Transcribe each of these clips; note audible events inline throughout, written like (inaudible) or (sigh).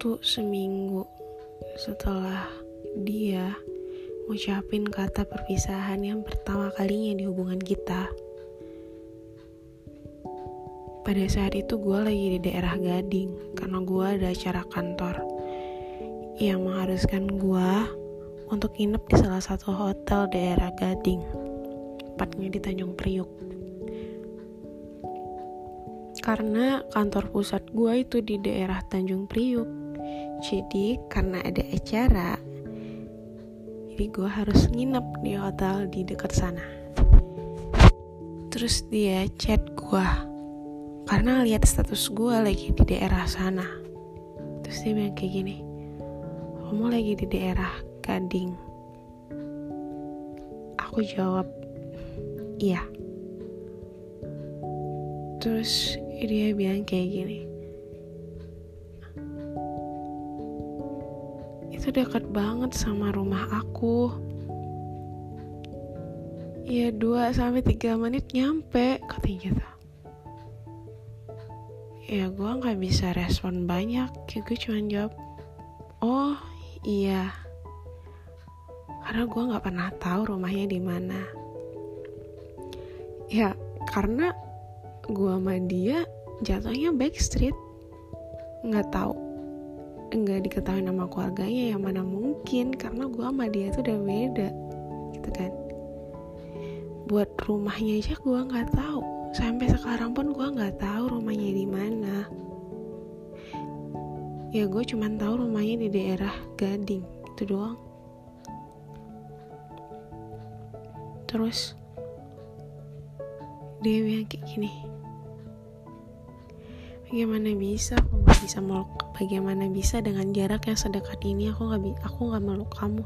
Itu seminggu setelah dia ngucapin kata perpisahan yang pertama kalinya di hubungan kita. Pada saat itu gue lagi di daerah Gading karena gue ada acara kantor yang mengharuskan gue untuk nginep di salah satu hotel daerah Gading, tepatnya di Tanjung Priuk. Karena kantor pusat gue itu di daerah Tanjung Priuk, jadi karena ada acara, jadi gue harus nginep di hotel di dekat sana. Terus dia chat gue karena lihat status gue lagi di daerah sana. Terus dia bilang kayak gini, kamu lagi di daerah Gading. Aku jawab, iya. Terus dia bilang kayak gini, itu dekat banget sama rumah aku. Ya 2 sampai 3 menit nyampe katanya gitu. Ya gue nggak bisa respon banyak, ya gue cuma jawab, oh iya. Karena gue nggak pernah tahu rumahnya di mana. Ya karena gue sama dia jatuhnya backstreet, nggak tahu nggak diketahui nama keluarganya yang mana mungkin karena gue sama dia tuh udah beda gitu kan. Buat rumahnya aja gue nggak tahu. Sampai sekarang pun gue nggak tahu rumahnya di mana. Ya gue cuma tahu rumahnya di daerah Gading itu doang. Terus dia bilang kayak gini bagaimana bisa? Aku nggak bisa meluk bagaimana bisa dengan jarak yang sedekat ini? Aku nggak aku nggak meluk kamu.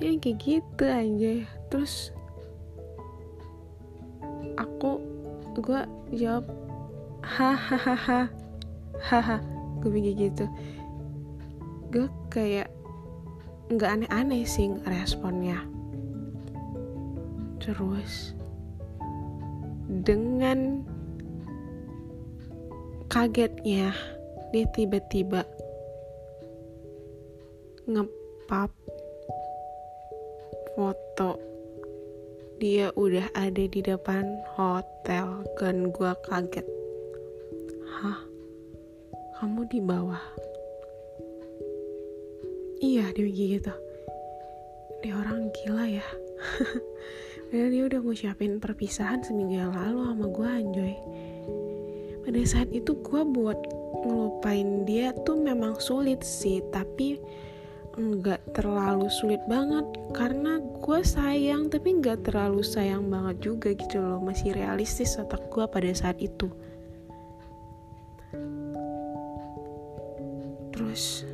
Dia kayak gitu aja. Terus aku gue jawab hahaha haha gue bikin gitu. Gue kayak nggak aneh-aneh sih responnya terus dengan kagetnya dia tiba-tiba ngepap foto. Dia udah ada di depan hotel dan gua kaget. Hah? Kamu di bawah? Iya dia gitu. Dia orang gila ya. (laughs) Padahal dia udah ngucapin perpisahan seminggu yang lalu sama gue anjoy pada saat itu gue buat ngelupain dia tuh memang sulit sih tapi nggak terlalu sulit banget. Karena gue sayang tapi nggak terlalu sayang banget juga gitu loh. Masih realistis otak gue pada saat itu. Terus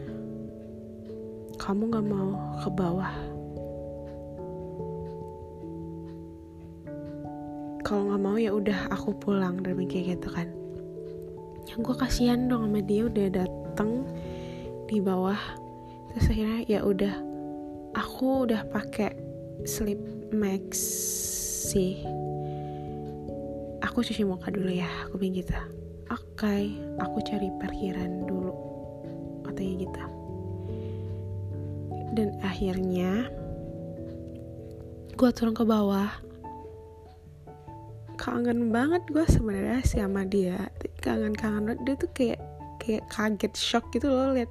kamu nggak mau ke bawah? Kalau nggak mau ya udah aku pulang dan kayak gitu kan yang gue kasihan dong sama dia udah dateng di bawah. Terus akhirnya ya udah aku udah pakai sleep max sih. Aku cuci muka dulu ya aku bilang gitu. Oke okay, aku cari parkiran dulu katanya gitu. Dan akhirnya gue turun ke bawah. Kangen banget gue sebenarnya sama dia kangen-kangen. Dia tuh kayak kayak kaget shock gitu loh liat.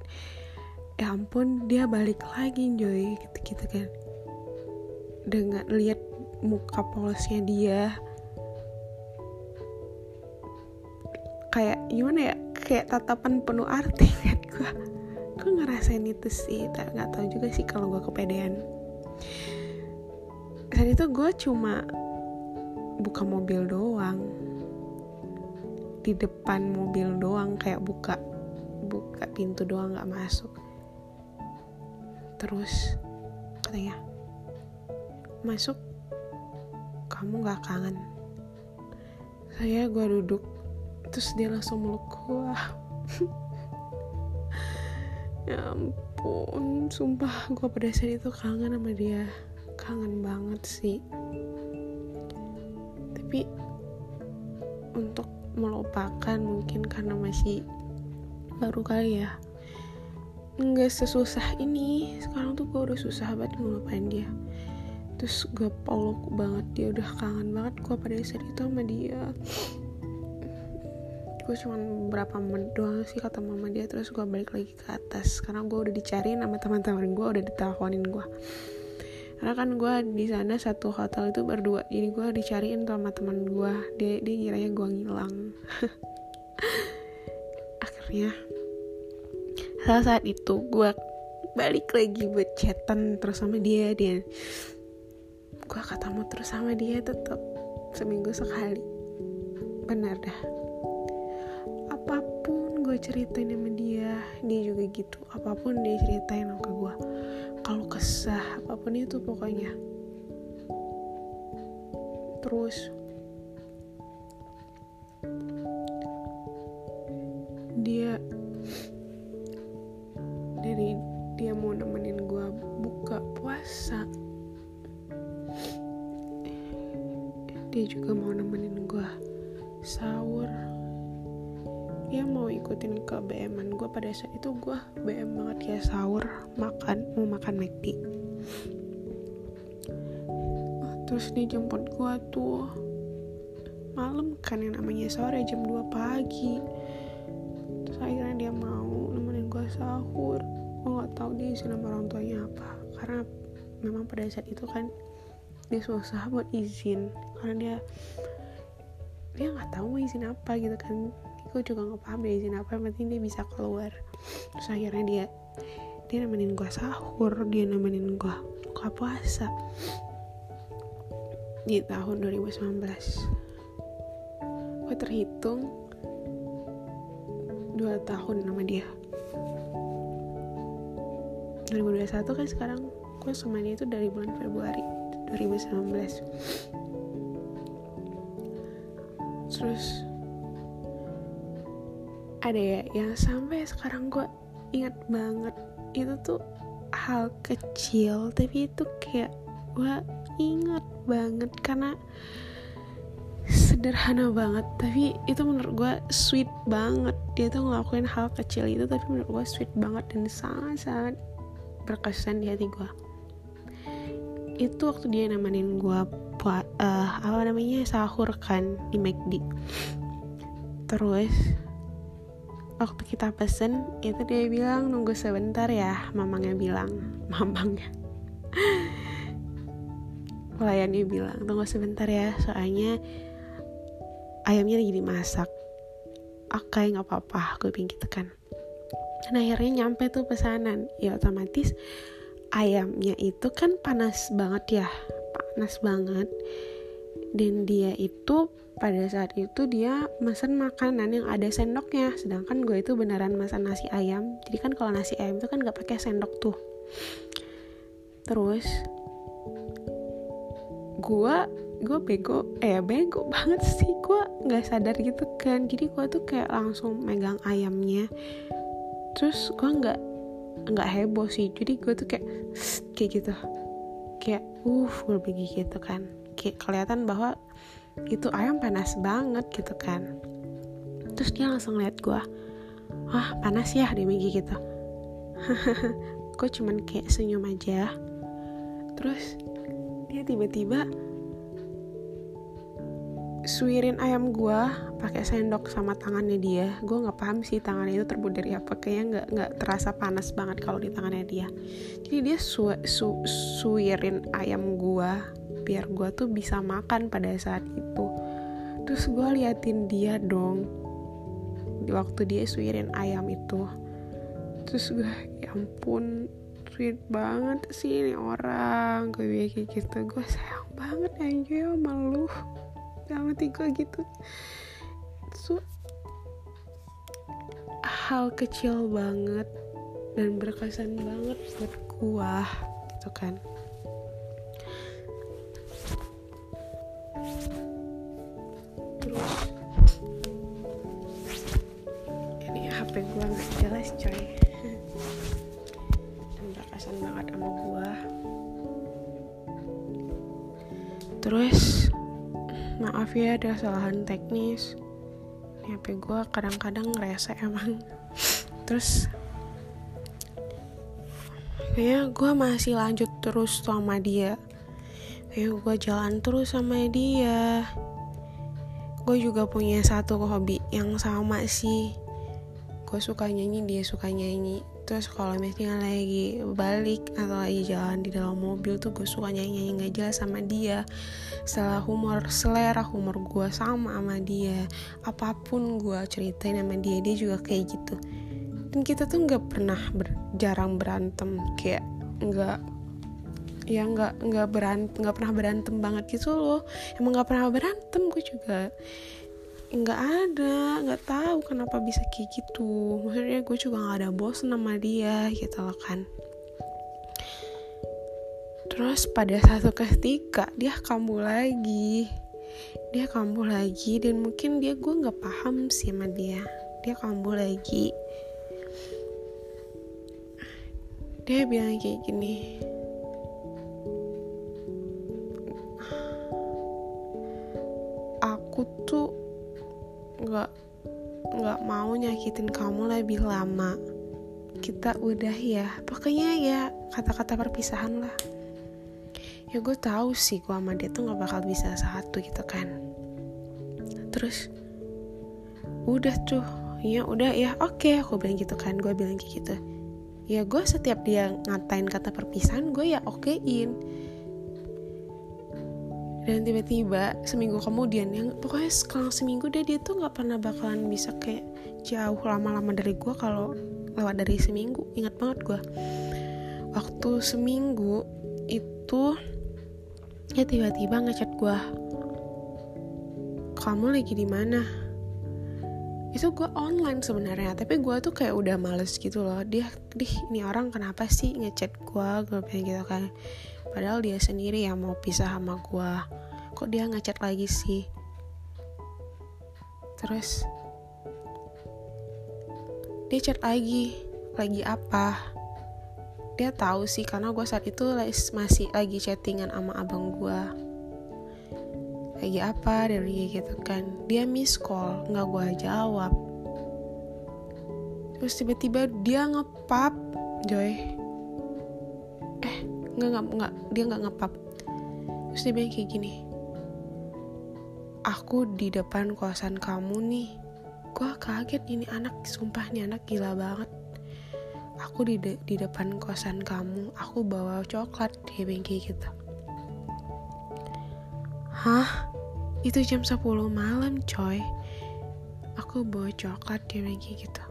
Ya ampun dia balik lagi joy gitu gitu kan. Dengan lihat muka polosnya dia. Kayak gimana ya kayak tatapan penuh arti kan gue gue ngerasain itu sih tak nggak tahu juga sih kalau gue kepedean. Saat itu gue cuma buka mobil doang di depan mobil doang kayak buka buka pintu doang nggak masuk. Terus katanya masuk kamu nggak kangen. Saya gue duduk terus dia langsung meluk gue (laughs) ya ampun sumpah gue pada saat itu kangen sama dia. Kangen banget sih. Tapi untuk melupakan mungkin karena masih baru kali ya. Nggak sesusah ini sekarang tuh gue udah susah banget ngelupain dia. Terus gue peluk banget dia udah kangen banget gue pada saat itu sama dia. Gue cuma beberapa menit doang sih kata mama dia terus gue balik lagi ke atas. Karena gue udah dicariin sama teman-teman gue udah diteleponin gue karena kan gue di sana satu hotel itu berdua jadi gue dicariin sama teman gue dia dia kiranya gue ngilang. (laughs) Akhirnya saat saat itu gue balik lagi buat chatan terus sama dia dia gue ketemu terus sama dia tetap seminggu sekali. Benar dah. Apa pun gue ceritain sama dia dia juga gitu. Apa pun dia ceritain sama gue kalau kesah apa pun itu pokoknya. Terus dia dari dia mau nemenin gue buka puasa. Dia juga dia mau ikutin ke BM-an gue pada saat itu gue BM banget ya sahur makan mau makan McD. Terus dia jemput gue tuh malam kan yang namanya sore jam 2 pagi. Terus akhirnya dia mau nemenin gue sahur. Gue gak tahu dia izin sama orang tuanya apa karena memang pada saat itu kan dia susah buat izin. Karena dia dia nggak tahu mau izin apa gitu kan gue juga nggak paham dia izin apa yang penting dia bisa keluar. Terus akhirnya dia dia nemenin gue sahur dia nemenin gue buka puasa. Di tahun 2019 gue terhitung dua tahun sama dia. 2021 kan sekarang gue sama dia itu dari bulan Februari 2019 terus ada ya yang sampai sekarang gue ingat banget itu tuh hal kecil tapi itu kayak gue ingat banget karena sederhana banget. Tapi itu menurut gue sweet banget. Dia tuh ngelakuin hal kecil itu tapi menurut gue sweet banget dan sangat-sangat berkesan di hati gue itu waktu dia nemenin gue uh, apa namanya sahur kan di McD terus waktu kita pesen itu dia bilang nunggu sebentar ya mamangnya bilang. (laughs) Mamangnya. Pelayannya bilang tunggu sebentar ya soalnya ayamnya lagi dimasak. Oke nggak apa-apa gue bilang gitu kan. Dan akhirnya nyampe tuh pesanan. Ya otomatis ayamnya itu kan panas banget ya panas banget dan dia itu pada saat itu dia mesen makanan yang ada sendoknya. Sedangkan gue itu beneran mesen nasi ayam. Jadi kan kalau nasi ayam itu kan gak pakai sendok tuh. Terus gue gue bego eh bego (laughs) banget sih. Gue nggak sadar gitu kan. Jadi gue tuh kayak langsung megang ayamnya. Terus gue nggak nggak heboh sih. Jadi gue tuh kayak (sniffs) kayak gitu. Kayak uh gue begini gitu kan kelihatan bahwa itu ayam panas banget gitu kan. Terus dia langsung lihat gue wah panas ya dia Megi gitu. (laughs) Gue cuman kayak senyum aja. Terus dia tiba-tiba suirin ayam gue pakai sendok sama tangannya dia. Gue nggak paham sih tangannya itu terbuat dari apa. Kayaknya nggak nggak terasa panas banget kalau di tangannya dia. Jadi dia su, su, suirin ayam gue biar gue tuh bisa makan pada saat itu. Terus gue liatin dia dong. Di waktu dia suirin ayam itu. Terus gue ya ampun sweet banget sih ini orang. Gue kayak gitu. Gue sayang banget aja sama lu sama tiga gitu. So hal kecil banget dan berkesan banget buat gue gitu kan. Terus maaf ya ada kesalahan teknis. Ini HP gue kadang-kadang ngerasa emang. (laughs) Terus kayak gue masih lanjut terus sama dia. Kayak gue jalan terus sama dia. Gue juga punya satu hobi yang sama sih. Gue suka nyanyi dia suka nyanyi terus kalau misalnya lagi balik atau lagi jalan di dalam mobil tuh gue suka nyanyi nyanyi nggak jelas sama dia. Setelah humor selera humor gue sama sama dia. Apa pun gue ceritain sama dia dia juga kayak gitu. Dan kita tuh nggak pernah ber, jarang berantem kayak nggak ya nggak nggak berantem nggak pernah berantem banget gitu loh. Emang nggak pernah berantem gue juga nggak ada nggak tahu kenapa bisa kayak gitu. Maksudnya gue juga nggak ada bos sama dia gitu loh kan. Terus pada satu ketika dia kambuh lagi. Dia kambuh lagi dan mungkin dia gue nggak paham sih sama dia. Dia kambuh lagi. Dia bilang kayak gini nggak nggak mau nyakitin kamu lebih lama. Kita udah ya. Pokoknya ya kata-kata perpisahan lah. Ya gue tahu sih gue sama dia tuh nggak bakal bisa satu gitu kan. Terus udah tuh ya udah ya oke. Okay, aku bilang gitu kan gue bilang kayak gitu. Ya gue setiap dia ngatain kata perpisahan gue ya okein dan tiba-tiba seminggu kemudian yang pokoknya kalau seminggu deh dia tuh nggak pernah bakalan bisa kayak jauh lama-lama dari gue kalau lewat dari seminggu. Ingat banget gue waktu seminggu itu ya tiba-tiba ngechat gue kamu lagi di mana? Itu gue online sebenarnya tapi gue tuh kayak udah males gitu loh. Dia dih ini orang kenapa sih ngechat gue gue bilang gitu kan padahal dia sendiri yang mau pisah sama gue kok dia ngechat lagi sih? Terus dia chat lagi. Lagi apa? Dia tahu sih karena gue saat itu masih lagi chattingan sama abang gue lagi apa? Dari gitu kan. Dia miss call nggak gue jawab. Terus tiba-tiba dia ngepap Joy nggak nggak nggak dia nggak ngepap. Terus dia bilang kayak gini aku di depan kosan kamu nih. Gue kaget ini anak sumpah nih anak gila banget. Aku di de di depan kosan kamu aku bawa coklat dia bilang kayak gitu. Hah? Itu jam 10 malam coy. Aku bawa coklat dia bilang kayak gitu.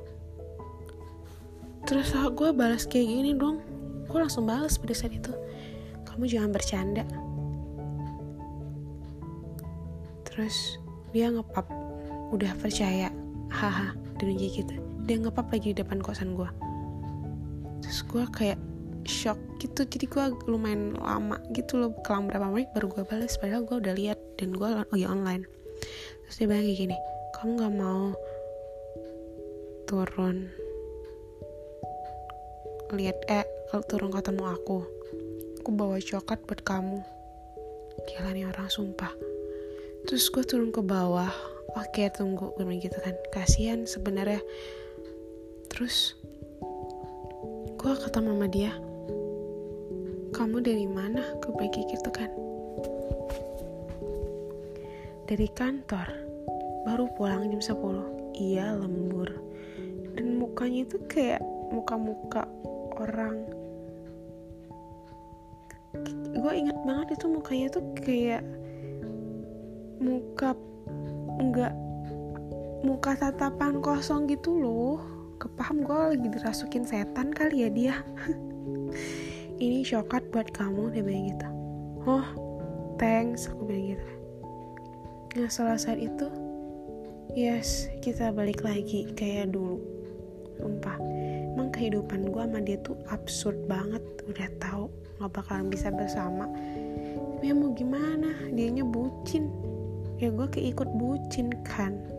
Terus gue balas kayak gini dong gue langsung balas pada saat itu. Kamu jangan bercanda. Terus dia ngepap udah percaya haha dan gitu. Dia ngepap lagi di depan kosan gue terus gue kayak shock gitu. Jadi gue lumayan lama gitu loh kelam berapa menit baru gue balas padahal gue udah lihat dan gue lagi online. Terus dia bilang kayak gini kamu nggak mau turun lihat eh kalau turun ketemu aku aku bawa coklat buat kamu. Gila nih orang sumpah. Terus gue turun ke bawah. Oke tunggu gue gitu kan. Kasihan sebenarnya. Terus gue kata mama dia. Kamu dari mana? Gue bagi gitu kan. Dari kantor. Baru pulang jam 10 iya lembur. Dan mukanya itu kayak muka-muka orang gue inget banget itu mukanya tuh kayak muka enggak muka tatapan kosong gitu loh. Kepaham gue lagi dirasukin setan kali ya dia. (laughs) Ini coklat buat kamu dia bilang gitu. Oh thanks aku bilang gitu. Nah setelah saat itu yes kita balik lagi kayak dulu. Sumpah kehidupan gue sama dia tuh absurd banget. Udah tahu nggak bakalan bisa bersama. Tapi ya mau gimana? Dianya bucin. Ya gue keikut bucin kan